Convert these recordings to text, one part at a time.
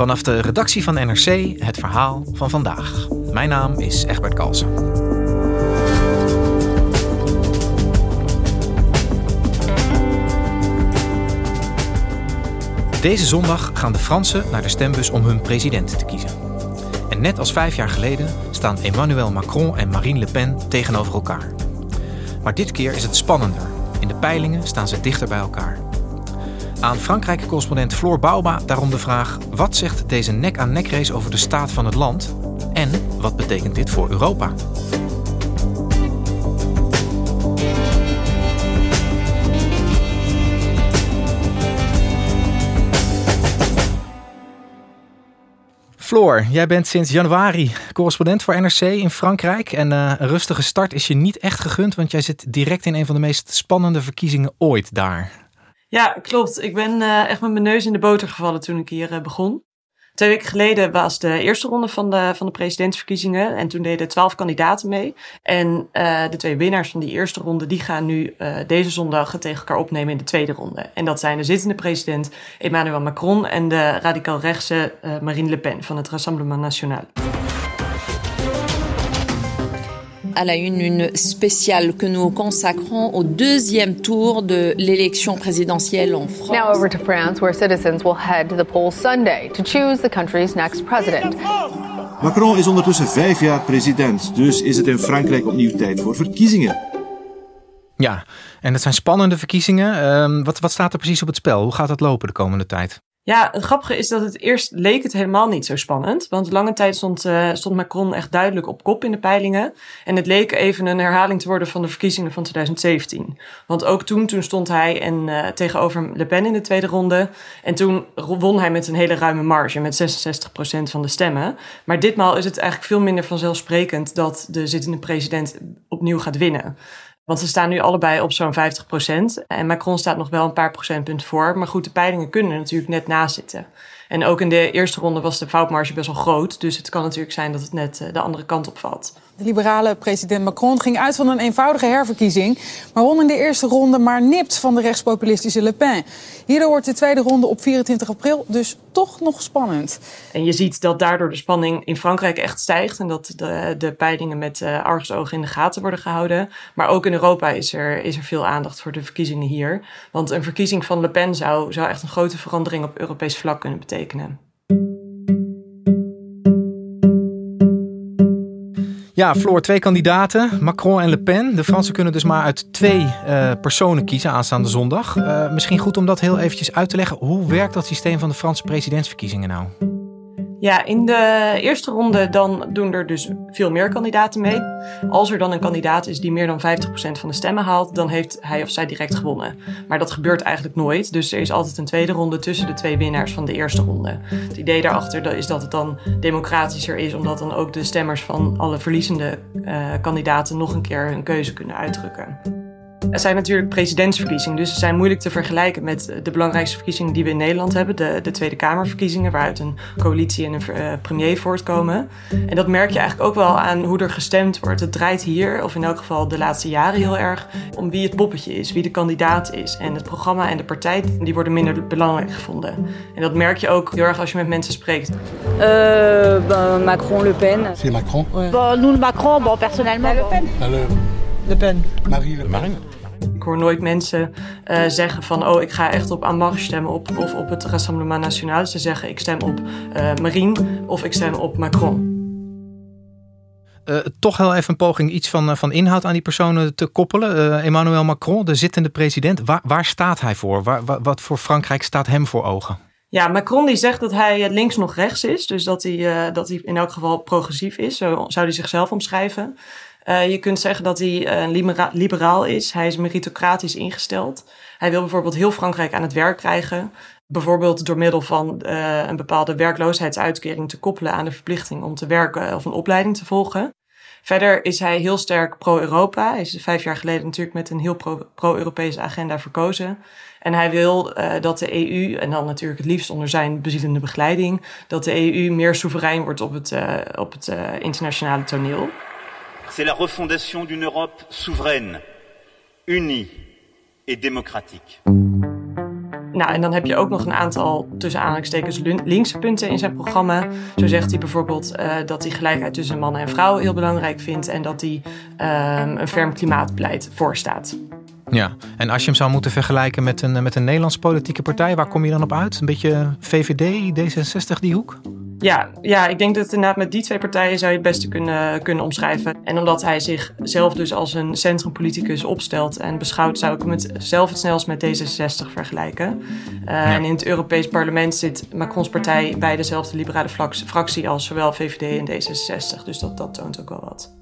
Vanaf de redactie van NRC het verhaal van vandaag. Mijn naam is Egbert Kalsen. Deze zondag gaan de Fransen naar de stembus om hun president te kiezen. En net als vijf jaar geleden staan Emmanuel Macron en Marine Le Pen tegenover elkaar. Maar dit keer is het spannender. In de peilingen staan ze dichter bij elkaar. Aan Frankrijk-correspondent Floor Bouwba daarom de vraag: wat zegt deze nek-aan-nek race over de staat van het land? En wat betekent dit voor Europa? Floor, jij bent sinds januari correspondent voor NRC in Frankrijk. En uh, een rustige start is je niet echt gegund, want jij zit direct in een van de meest spannende verkiezingen ooit daar. Ja, klopt. Ik ben uh, echt met mijn neus in de boter gevallen toen ik hier uh, begon. Twee weken geleden was de eerste ronde van de, van de presidentsverkiezingen. En toen deden twaalf kandidaten mee. En uh, de twee winnaars van die eerste ronde, die gaan nu deze zondag tegen elkaar opnemen in de tweede ronde. En dat zijn de zittende president Emmanuel Macron en de radicaal rechtse Marine Le Pen van het Rassemblement National. À la une une spéciale que nous consacrons au deuxième tour de l'élection présidentielle en France. Now over to France, where citizens will head to the polls Sunday to choose the country's next president. Macron is ondertussen vijf jaar president, dus is het in Frankrijk opnieuw tijd voor verkiezingen. Ja, en het zijn spannende verkiezingen. Um, wat, wat staat er precies op het spel? Hoe gaat het lopen de komende tijd? Ja, het grappige is dat het eerst leek het helemaal niet zo spannend. Want lange tijd stond, uh, stond Macron echt duidelijk op kop in de peilingen. En het leek even een herhaling te worden van de verkiezingen van 2017. Want ook toen, toen stond hij en, uh, tegenover Le Pen in de tweede ronde. En toen won hij met een hele ruime marge, met 66% van de stemmen. Maar ditmaal is het eigenlijk veel minder vanzelfsprekend dat de zittende president opnieuw gaat winnen. Want ze staan nu allebei op zo'n 50 procent. En Macron staat nog wel een paar procentpunten voor. Maar goed, de peilingen kunnen natuurlijk net naast zitten. En ook in de eerste ronde was de foutmarge best wel groot. Dus het kan natuurlijk zijn dat het net de andere kant op valt. De liberale president Macron ging uit van een eenvoudige herverkiezing, maar won in de eerste ronde maar nipt van de rechtspopulistische Le Pen. Hierdoor wordt de tweede ronde op 24 april dus toch nog spannend. En je ziet dat daardoor de spanning in Frankrijk echt stijgt en dat de, de peilingen met uh, argusogen in de gaten worden gehouden. Maar ook in Europa is er, is er veel aandacht voor de verkiezingen hier. Want een verkiezing van Le Pen zou, zou echt een grote verandering op Europees vlak kunnen betekenen. Ja, Floor, twee kandidaten, Macron en Le Pen. De Fransen kunnen dus maar uit twee uh, personen kiezen aanstaande zondag. Uh, misschien goed om dat heel eventjes uit te leggen. Hoe werkt dat systeem van de Franse presidentsverkiezingen nou? Ja, in de eerste ronde dan doen er dus veel meer kandidaten mee. Als er dan een kandidaat is die meer dan 50% van de stemmen haalt, dan heeft hij of zij direct gewonnen. Maar dat gebeurt eigenlijk nooit. Dus er is altijd een tweede ronde tussen de twee winnaars van de eerste ronde. Het idee daarachter is dat het dan democratischer is, omdat dan ook de stemmers van alle verliezende uh, kandidaten nog een keer hun keuze kunnen uitdrukken. Er zijn natuurlijk presidentsverkiezingen, dus ze zijn moeilijk te vergelijken met de belangrijkste verkiezingen die we in Nederland hebben, de, de Tweede Kamerverkiezingen, waaruit een coalitie en een uh, premier voortkomen. En dat merk je eigenlijk ook wel aan hoe er gestemd wordt. Het draait hier, of in elk geval de laatste jaren heel erg, om wie het poppetje is, wie de kandidaat is. En het programma en de partij, die worden minder belangrijk gevonden. En dat merk je ook heel erg als je met mensen spreekt. Uh, ben, Macron, Le Pen. C'est Macron ouais. bon, Nous, Macron, bon, personnellement. Le Pen. Bon. Le... Le Pen. Marie Le Pen. Ik hoor nooit mensen uh, zeggen van, oh, ik ga echt op Amar stemmen op, of op het Rassemblement National. Ze zeggen, ik stem op uh, Marine of ik stem op Macron. Uh, toch heel even een poging iets van, van inhoud aan die personen te koppelen. Emmanuel Macron, de zittende president, waar, waar staat hij voor? Waar, wat voor Frankrijk staat hem voor ogen? Ja, Macron die zegt dat hij links nog rechts is. Dus dat hij, dat hij in elk geval progressief is. Zo zou hij zichzelf omschrijven. Uh, je kunt zeggen dat hij libera liberaal is. Hij is meritocratisch ingesteld. Hij wil bijvoorbeeld heel Frankrijk aan het werk krijgen. Bijvoorbeeld door middel van uh, een bepaalde werkloosheidsuitkering te koppelen aan de verplichting om te werken of een opleiding te volgen. Verder is hij heel sterk pro-Europa. Hij is vijf jaar geleden natuurlijk met een heel pro-Europese agenda verkozen. En hij wil uh, dat de EU, en dan natuurlijk het liefst onder zijn bezielende begeleiding, dat de EU meer soeverein wordt op het, uh, op het uh, internationale toneel. C'est la refondation d'une Europe souveraine, unie et démocratique. Nou, en dan heb je ook nog een aantal tussen aanhalingstekens linkse punten in zijn programma. Zo zegt hij bijvoorbeeld uh, dat hij gelijkheid tussen mannen en vrouwen heel belangrijk vindt en dat hij uh, een ferm klimaatbeleid voorstaat. Ja, en als je hem zou moeten vergelijken met een, met een Nederlandse politieke partij, waar kom je dan op uit? Een beetje VVD, D66, die hoek? Ja, ja, ik denk dat inderdaad met die twee partijen zou je het beste kunnen, kunnen omschrijven. En omdat hij zichzelf dus als een centrumpoliticus opstelt en beschouwt, zou ik hem het zelf het snelst met D66 vergelijken. Uh, ja. En in het Europees Parlement zit Macrons partij bij dezelfde liberale fractie als zowel VVD en D66. Dus dat, dat toont ook wel wat.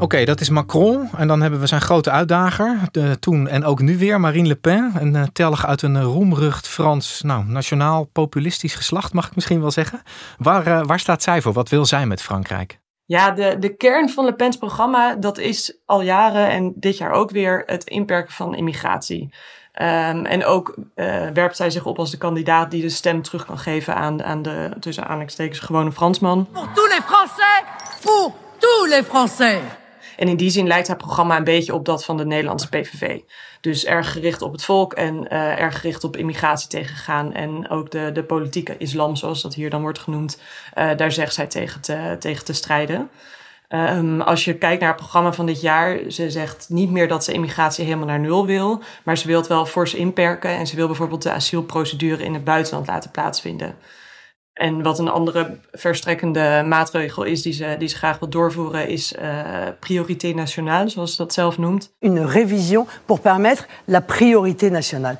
Oké, okay, dat is Macron. En dan hebben we zijn grote uitdager, de, toen en ook nu weer, Marine Le Pen. Een uh, telg uit een uh, roemrucht Frans, nou, nationaal populistisch geslacht, mag ik misschien wel zeggen. Waar, uh, waar staat zij voor? Wat wil zij met Frankrijk? Ja, de, de kern van Le Pen's programma, dat is al jaren en dit jaar ook weer het inperken van immigratie. Um, en ook werpt zij zich op als de kandidaat die de stem terug kan geven aan, aan de, tussen aanhalingstekens, gewone Fransman. Pour tous les Français! Pour tous les Français! En in die zin lijkt haar programma een beetje op dat van de Nederlandse PVV. Dus erg gericht op het volk en uh, erg gericht op immigratie tegengaan. En ook de, de politieke islam, zoals dat hier dan wordt genoemd, uh, daar zegt zij tegen te, tegen te strijden. Um, als je kijkt naar het programma van dit jaar, ze zegt niet meer dat ze immigratie helemaal naar nul wil, maar ze wil het wel fors inperken en ze wil bijvoorbeeld de asielprocedure in het buitenland laten plaatsvinden. En wat een andere verstrekkende maatregel is die ze, die ze graag wil doorvoeren, is uh, priorité nationale, zoals ze dat zelf noemt. Une révision pour permettre la priorité nationale.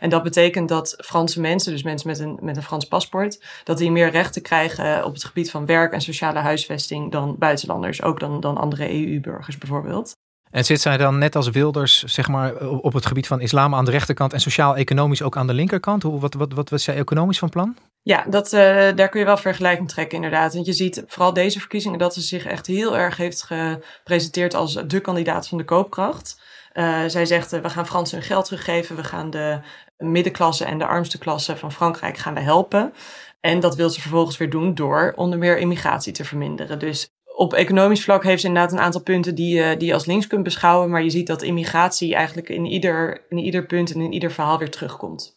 En dat betekent dat Franse mensen, dus mensen met een, met een Frans paspoort, dat die meer rechten krijgen op het gebied van werk en sociale huisvesting dan buitenlanders, ook dan, dan andere EU-burgers bijvoorbeeld. En zit zij dan net als Wilders, zeg maar, op het gebied van islam aan de rechterkant en sociaal-economisch ook aan de linkerkant? Hoe, wat, wat, wat was zij economisch van plan? Ja, dat, uh, daar kun je wel vergelijking trekken inderdaad. Want je ziet vooral deze verkiezingen dat ze zich echt heel erg heeft gepresenteerd als de kandidaat van de koopkracht. Uh, zij zegt, uh, we gaan Fransen hun geld teruggeven. We gaan de middenklasse en de armste klasse van Frankrijk gaan we helpen. En dat wil ze vervolgens weer doen door onder meer immigratie te verminderen. Dus op economisch vlak heeft ze inderdaad een aantal punten die, die je als links kunt beschouwen. Maar je ziet dat immigratie eigenlijk in ieder, in ieder punt en in ieder verhaal weer terugkomt.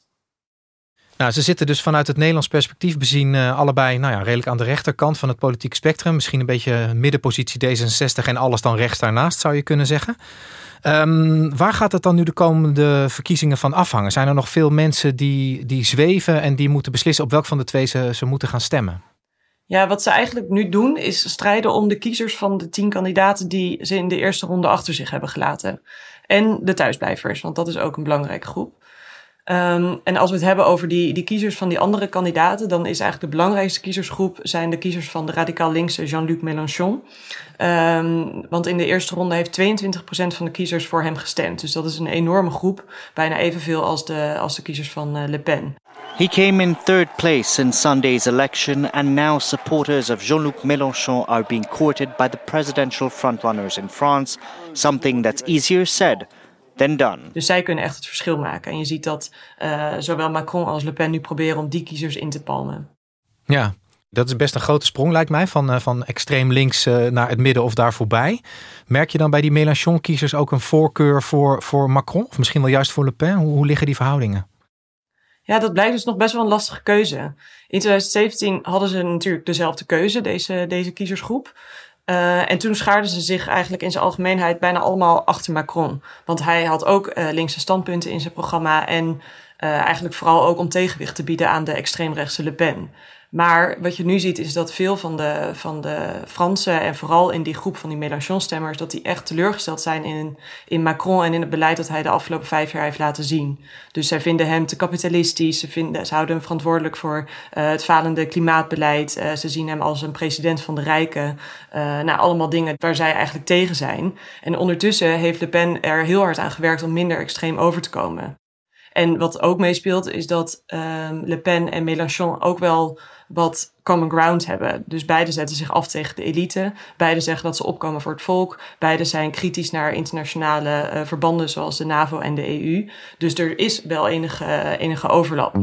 Nou, ze zitten dus vanuit het Nederlands perspectief bezien uh, allebei nou ja, redelijk aan de rechterkant van het politieke spectrum. Misschien een beetje middenpositie D66 en alles dan rechts daarnaast zou je kunnen zeggen. Um, waar gaat het dan nu de komende verkiezingen van afhangen? Zijn er nog veel mensen die, die zweven en die moeten beslissen op welk van de twee ze, ze moeten gaan stemmen? Ja, wat ze eigenlijk nu doen is strijden om de kiezers van de tien kandidaten die ze in de eerste ronde achter zich hebben gelaten. En de thuisblijvers, want dat is ook een belangrijke groep. Um, en als we het hebben over die, die kiezers van die andere kandidaten, dan is eigenlijk de belangrijkste kiezersgroep zijn de kiezers van de radicaal linkse Jean-Luc Mélenchon. Um, want in de eerste ronde heeft 22% van de kiezers voor hem gestemd. Dus dat is een enorme groep, bijna evenveel als de, als de kiezers van uh, Le Pen. He came in third place in Sunday's election, and now supporters of Jean-Luc Mélenchon are being courted by the presidential frontrunners in France, something that's easier said than done. Dus zij kunnen echt het verschil maken. En je ziet dat uh, zowel Macron als Le Pen nu proberen om die kiezers in te palmen. Ja, dat is best een grote sprong, lijkt mij, van, uh, van extreem links uh, naar het midden of daar voorbij. Merk je dan bij die Mélenchon-kiezers ook een voorkeur voor, voor Macron? Of misschien wel juist voor Le Pen? Hoe, hoe liggen die verhoudingen? Ja, dat blijft dus nog best wel een lastige keuze. In 2017 hadden ze natuurlijk dezelfde keuze, deze, deze kiezersgroep. Uh, en toen schaarden ze zich eigenlijk in zijn algemeenheid bijna allemaal achter Macron. Want hij had ook uh, linkse standpunten in zijn programma. En uh, eigenlijk vooral ook om tegenwicht te bieden aan de extreemrechtse Le Pen. Maar wat je nu ziet is dat veel van de, van de Fransen en vooral in die groep van die Mélenchon-stemmers, dat die echt teleurgesteld zijn in, in Macron en in het beleid dat hij de afgelopen vijf jaar heeft laten zien. Dus zij vinden hem te kapitalistisch, ze, vinden, ze houden hem verantwoordelijk voor uh, het falende klimaatbeleid, uh, ze zien hem als een president van de rijken. Uh, nou, allemaal dingen waar zij eigenlijk tegen zijn. En ondertussen heeft Le Pen er heel hard aan gewerkt om minder extreem over te komen. En wat ook meespeelt is dat um, Le Pen en Mélenchon ook wel wat common ground hebben. Dus beide zetten zich af tegen de elite. Beide zeggen dat ze opkomen voor het volk. Beide zijn kritisch naar internationale uh, verbanden zoals de NAVO en de EU. Dus er is wel enige, uh, enige overlap.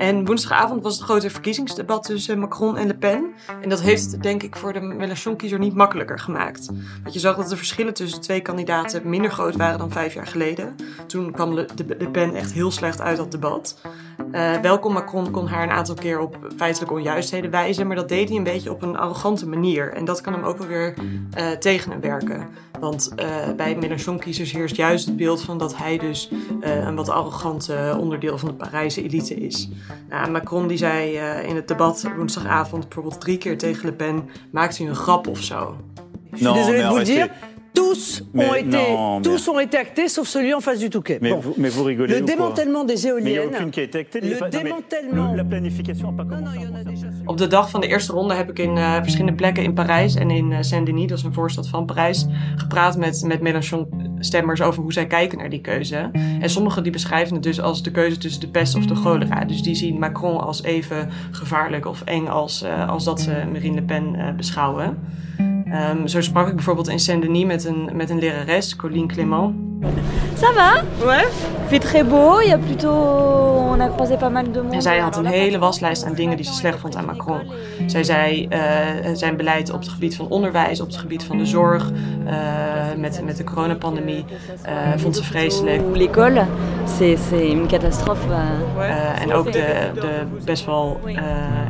En woensdagavond was het grote verkiezingsdebat tussen Macron en Le Pen. En dat heeft het denk ik voor de Mélenchon-kiezer niet makkelijker gemaakt. Want je zag dat de verschillen tussen twee kandidaten minder groot waren dan vijf jaar geleden. Toen kwam Le, de, Le Pen echt heel slecht uit dat debat. Uh, welkom Macron kon haar een aantal keer op feitelijke onjuistheden wijzen, maar dat deed hij een beetje op een arrogante manier. En dat kan hem ook wel weer uh, tegen hem werken. Want uh, bij Mélenchon-kiezers heerst juist het beeld van dat hij dus een wat arrogante onderdeel van de Parijse elite is. Nou, Macron die zei in het debat woensdagavond bijvoorbeeld drie keer tegen Le Pen, maakt u een grap of zo? Non, de tous, ont été, non, tous ont été actés, sauf celui en face du Touquet. Mais, bon. vous, mais vous rigolez Le démantèlement des éoliennes. Mais il n'y a aucune qui a été actée. Le démantèlement. Le, la planification n'a pas commencé. Non, non, déjà Op de dag van de eerste ronde heb ik in uh, verschillende plekken in Parijs en in uh, Saint-Denis, dat is een voorstad van Parijs, gepraat met, met Mélenchon-stemmers over hoe zij kijken naar die keuze. En sommigen die beschrijven het dus als de keuze tussen de pest of de cholera. Dus die zien Macron als even gevaarlijk of eng als, uh, als dat ze Marine Le Pen beschouwen. Um, zo sprak ik bijvoorbeeld in Saint-Denis met een, met een lerares, Colline Clément. Ça va? Ouais. Il fait très beau, il y a plutôt... On a croisé pas mal de monde. En zij had een hele waslijst aan dingen die ze slecht vond aan Macron. Zij zei uh, zijn beleid op het gebied van onderwijs, op het gebied van de zorg, uh, met, met de coronapandemie, uh, vond ze vreselijk. L'école, c'est une catastrophe. Uh, en ook de, de best wel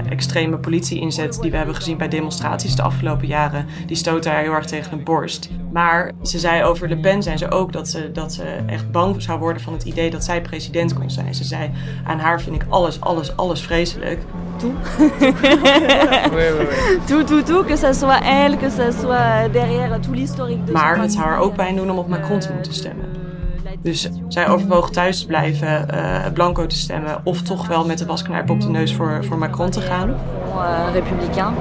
extreme politie-inzet die we hebben gezien bij demonstraties de afgelopen jaren, die stoot haar heel erg tegen de borst. Maar ze zei over Le Pen zijn ze ook dat ze, dat ze echt bang zou worden van het idee dat zij president kon zijn. Ze zei, aan haar vind ik alles, alles, alles vreselijk. Tout. tout, tout, tout, que ça soit elle, que ça soit derrière tout l'historique de Maar het zou haar ook pijn doen om op Macron te moeten stemmen. Dus zij overwoog thuis te blijven, uh, blanco te stemmen, of toch wel met de wasknijper op de neus voor, voor Macron te gaan. Républicain.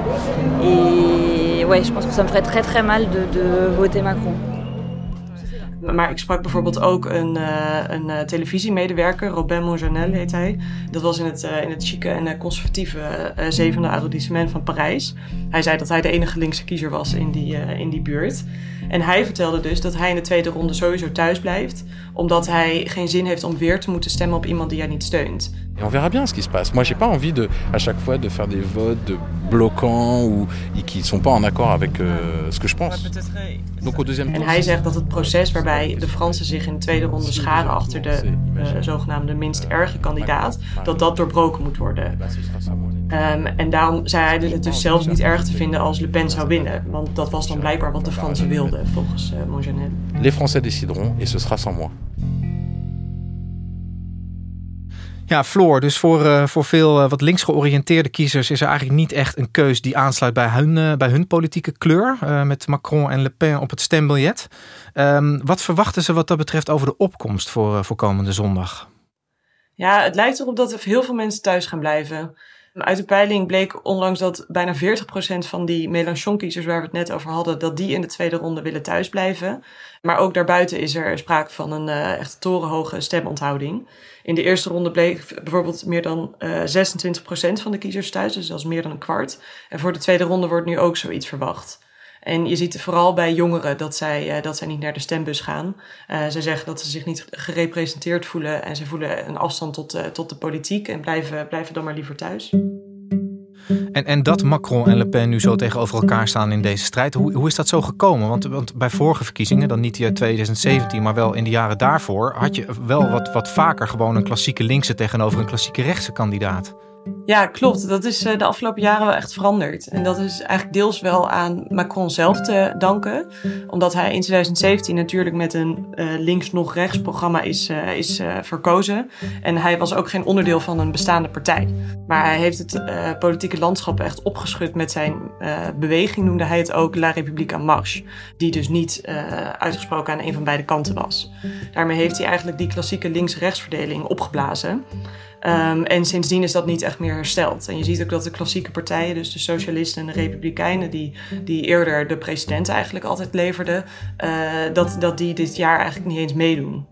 Et ouais, je pense que ça me ferait très très mal de, de voter Macron. Maar ik sprak bijvoorbeeld ook een, uh, een uh, televisiemedewerker, Robin Monjanel heet hij. Dat was in het, uh, in het chique en conservatieve zevende arrondissement van Parijs. Hij zei dat hij de enige linkse kiezer was in die, in die buurt. En hij vertelde dus dat hij in de tweede ronde sowieso thuis blijft, omdat hij geen zin heeft om weer te moeten stemmen op iemand die hij niet steunt. Et on verra bien ce qui se passe. Moi, j'ai pas envie de, à chaque fois de faire des votes de bloquants ou qui sont pas en accord avec euh, ce que je pense. Donc au deuxième en hij zegt dat het proces waarbij de Fransen zich in de tweede ronde scharen achter de uh, zogenaamde minst erge kandidaat, dat dat doorbroken moet worden. Um, en daarom zei hij het dus zelfs niet erg te vinden als Le Pen zou winnen. Want dat was dan blijkbaar wat de Fransen wilden, volgens uh, Monjanel. Les Français décideront et ce sera sans moi. Ja, Floor, dus voor, uh, voor veel uh, wat links georiënteerde kiezers is er eigenlijk niet echt een keus die aansluit bij hun, uh, bij hun politieke kleur. met Macron en Le Pen op het stembiljet. Um, wat verwachten ze wat dat betreft over de opkomst voor, voor komende zondag? Ja, het lijkt erop dat er heel veel mensen thuis gaan blijven. Uit de peiling bleek onlangs dat bijna 40% van die Mélenchon-kiezers waar we het net over hadden, dat die in de tweede ronde willen thuisblijven. Maar ook daarbuiten is er sprake van een uh, echt torenhoge stemonthouding. In de eerste ronde bleek bijvoorbeeld meer dan uh, 26% van de kiezers thuis, dus dat is meer dan een kwart. En voor de tweede ronde wordt nu ook zoiets verwacht. En je ziet vooral bij jongeren dat zij, uh, dat zij niet naar de stembus gaan. Uh, ze zeggen dat ze zich niet gerepresenteerd voelen en ze voelen een afstand tot, uh, tot de politiek en blijven, blijven dan maar liever thuis. En, en dat Macron en Le Pen nu zo tegenover elkaar staan in deze strijd, hoe, hoe is dat zo gekomen? Want, want bij vorige verkiezingen, dan niet in 2017, maar wel in de jaren daarvoor, had je wel wat, wat vaker gewoon een klassieke linkse tegenover een klassieke rechtse kandidaat. Ja, klopt. Dat is eh, de afgelopen jaren wel echt veranderd. En dat is eigenlijk deels wel aan Macron zelf te danken. Omdat hij in 2017 natuurlijk met een uh, links-nog-rechts programma is, uh, is verkozen. En hij was ook geen onderdeel van een bestaande partij. Maar hij heeft het politieke landschap echt opgeschud met zijn beweging, noemde hij het ook La République en Marche. Die dus niet uitgesproken aan een van beide kanten was. Daarmee heeft hij eigenlijk die klassieke links-rechtsverdeling opgeblazen. Um, en sindsdien is dat niet echt meer hersteld. En je ziet ook dat de klassieke partijen, dus de socialisten en de republikeinen, die, die eerder de president eigenlijk altijd leverden, uh, dat, dat die dit jaar eigenlijk niet eens meedoen.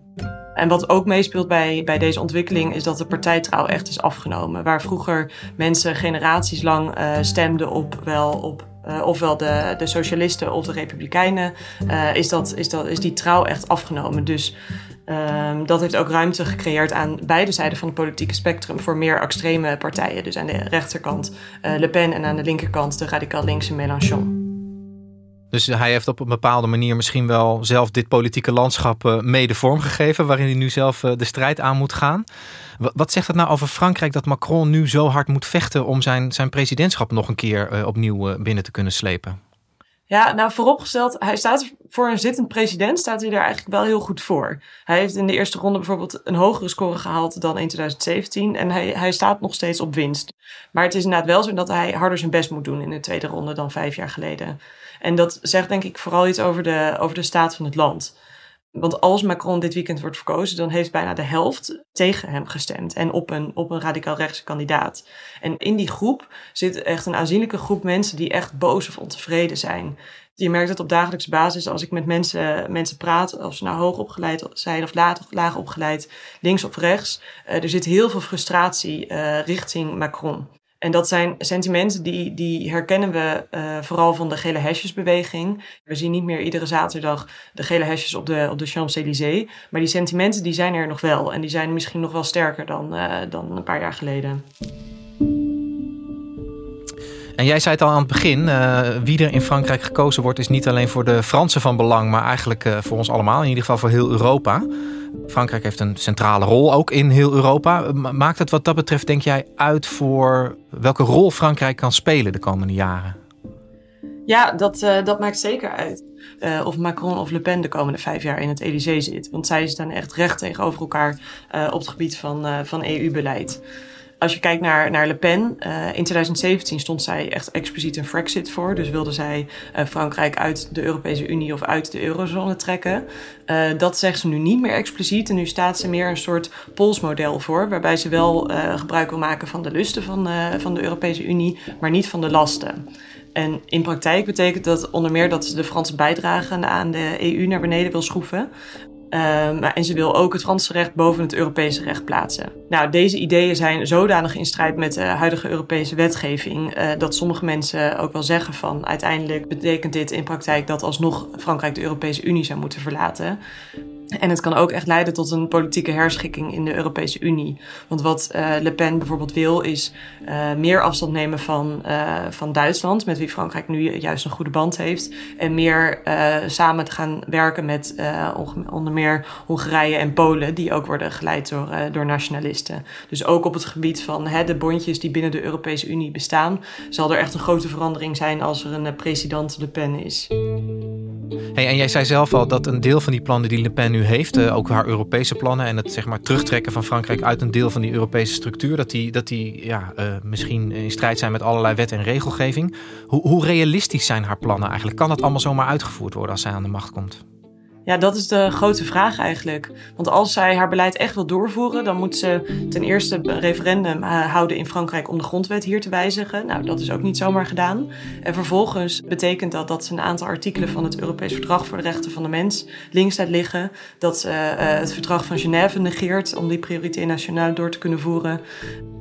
En wat ook meespeelt bij, bij deze ontwikkeling is dat de partijtrouw echt is afgenomen. Waar vroeger mensen generaties lang uh, stemden op wel op uh, ofwel de, de socialisten of de republikeinen, is, dat, is, dat, is die trouw echt afgenomen. Dus Um, dat heeft ook ruimte gecreëerd aan beide zijden van het politieke spectrum voor meer extreme partijen. Dus aan de rechterkant uh, Le Pen en aan de linkerkant de radicaal linkse Mélenchon. Dus hij heeft op een bepaalde manier misschien wel zelf dit politieke landschap uh, mede vormgegeven, waarin hij nu zelf uh, de strijd aan moet gaan. Wat, wat zegt het nou over Frankrijk dat Macron nu zo hard moet vechten om zijn, zijn presidentschap nog een keer opnieuw binnen te kunnen slepen? Ja, nou vooropgesteld, hij staat voor een zittend president, staat hij daar eigenlijk wel heel goed voor. Hij heeft in de eerste ronde bijvoorbeeld een hogere score gehaald dan in 2017 en hij, hij staat nog steeds op winst. Maar het is inderdaad wel zo dat hij harder zijn best moet doen in de tweede ronde dan vijf jaar geleden. En dat zegt denk ik vooral iets over de, over de staat van het land. Want als Macron dit weekend wordt verkozen, dan heeft bijna de helft tegen hem gestemd. En op een, op een radicaal rechtse kandidaat. En in die groep zit echt een aanzienlijke groep mensen die echt boos of ontevreden zijn. Je merkt het op dagelijkse basis als ik met mensen, mensen praat, of ze nou hoog opgeleid zijn of laag, laag opgeleid, links of rechts. Uh, er zit heel veel frustratie uh, richting Macron. En dat zijn sentimenten die, die herkennen we uh, vooral van de gele hesjesbeweging. We zien niet meer iedere zaterdag de gele hesjes op de, op de Champs-Élysées. Maar die sentimenten die zijn er nog wel. En die zijn misschien nog wel sterker dan, uh, dan een paar jaar geleden. En jij zei het al aan het begin, uh, wie er in Frankrijk gekozen wordt is niet alleen voor de Fransen van belang, maar eigenlijk uh, voor ons allemaal, in ieder geval voor heel Europa. Frankrijk heeft een centrale rol ook in heel Europa. Maakt het wat dat betreft, denk jij, uit voor welke rol Frankrijk kan spelen de komende jaren? Ja, dat, uh, dat maakt zeker uit. Of Macron of Le Pen de komende vijf jaar in het Elysée zit. Want zij staan echt recht tegenover elkaar op het gebied van, van EU-beleid als je kijkt naar, naar Le Pen, uh, in 2017 stond zij echt expliciet een Frexit voor. Dus wilde zij uh, Frankrijk uit de Europese Unie of uit de eurozone trekken. Uh, dat zegt ze nu niet meer expliciet. En nu staat ze meer een soort polsmodel voor, waarbij ze wel gebruik wil maken van de lusten van, van de Europese Unie, maar niet van de lasten. En in praktijk betekent dat onder meer dat ze de Franse bijdrage aan de EU naar beneden wil schroeven. Um, en ze wil ook het Franse recht boven het Europese recht plaatsen. Nou, deze ideeën zijn zodanig in strijd met de huidige Europese wetgeving uh, dat sommige mensen ook wel zeggen van uiteindelijk betekent dit in praktijk dat alsnog Frankrijk de Europese Unie zou moeten verlaten. En het kan ook echt leiden tot een politieke herschikking in de Europese Unie. Want wat uh, Le Pen bijvoorbeeld wil, is uh, meer afstand nemen van, uh, van Duitsland, met wie Frankrijk nu juist een goede band heeft. En meer samen te gaan werken met onder meer Hongarije en Polen, die ook worden geleid door, door nationalisten. Dus ook op het gebied van hè, de bondjes die binnen de Europese Unie bestaan, zal er echt een grote verandering zijn als er een president Le Pen is. Hey, en jij zei zelf al dat een deel van die plannen die Le Pen nu heeft, uh, ook haar Europese plannen en het zeg maar, terugtrekken van Frankrijk uit een deel van die Europese structuur, dat die, dat die ja, uh, misschien in strijd zijn met allerlei wet en regelgeving. Hoe, hoe realistisch zijn haar plannen eigenlijk? Kan dat allemaal zomaar uitgevoerd worden als zij aan de macht komt? Ja, dat is de grote vraag eigenlijk. Want als zij haar beleid echt wil doorvoeren, dan moet ze ten eerste een referendum uh, houden in Frankrijk om de grondwet hier te wijzigen. Nou, dat is ook niet zomaar gedaan. En vervolgens betekent dat dat ze een aantal artikelen van het Europees Verdrag voor de Rechten van de Mens links laat liggen. Dat ze uh, het Verdrag van Genève negeert om die prioriteit nationaal door te kunnen voeren.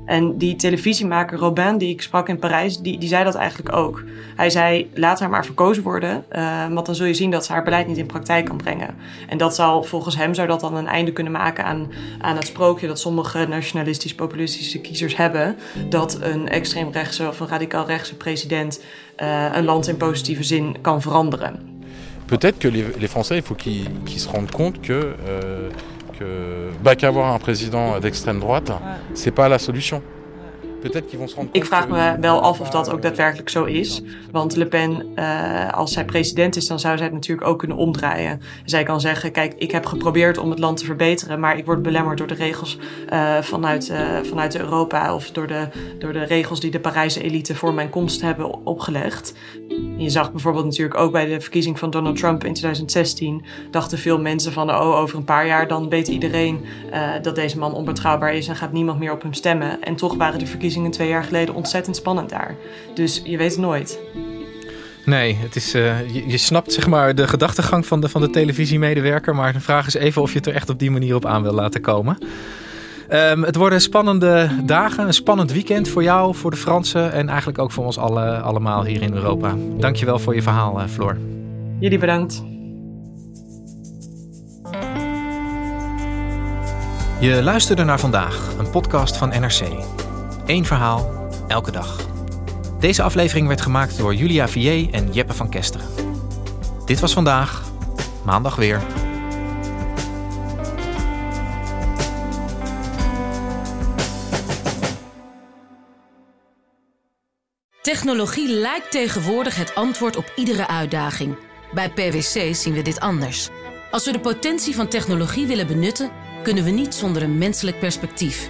En die televisiemaker Robin, die ik sprak in Parijs, die, die zei dat eigenlijk ook. Hij zei, laat haar maar verkozen worden, uh, want dan zul je zien dat ze haar beleid niet in praktijk kan brengen. En dat zal, volgens hem zou dat dan een einde kunnen maken aan, aan het sprookje dat sommige nationalistisch-populistische kiezers hebben, dat een extreemrechtse of een radicaal-rechtse president uh, een land in positieve zin kan veranderen. Peut-être que les, Français, il faut qu'ils qu se rendent compte que... Uh... que bah, qu'avoir un président d'extrême droite, c'est pas la solution. Ik vraag me wel af of dat ook daadwerkelijk zo is. Want Le Pen, uh, als zij president is, dan zou zij het natuurlijk ook kunnen omdraaien. Zij kan zeggen, kijk, ik heb geprobeerd om het land te verbeteren, maar ik word belemmerd door de regels uh, vanuit, uh, vanuit Europa of door de, door de regels die de Parijse elite voor mijn komst hebben opgelegd. Je zag bijvoorbeeld natuurlijk ook bij de verkiezing van Donald Trump in 2016, dachten veel mensen van, oh, over een paar jaar dan weet iedereen dat deze man onbetrouwbaar is en gaat niemand meer op hem stemmen. En toch waren de verkiezingen twee jaar geleden ontzettend spannend daar. Dus je weet het nooit. Nee, het is, uh, je, je, snapt zeg maar de gedachtegang van de, van de televisiemedewerker. Maar de vraag is even of je het er echt op die manier op aan wil laten komen. Um, het worden spannende dagen, een spannend weekend voor jou, voor de Fransen en eigenlijk ook voor ons alle, allemaal hier in Europa. Dankjewel voor je verhaal, uh, Floor. Jullie bedankt. Je luisterde naar vandaag, een podcast van NRC. Eén verhaal, elke dag. Deze aflevering werd gemaakt door Julia Vier en Jeppe van Kesteren. Dit was vandaag, maandag weer. Technologie lijkt tegenwoordig het antwoord op iedere uitdaging. Bij PwC zien we dit anders. Als we de potentie van technologie willen benutten, kunnen we niet zonder een menselijk perspectief.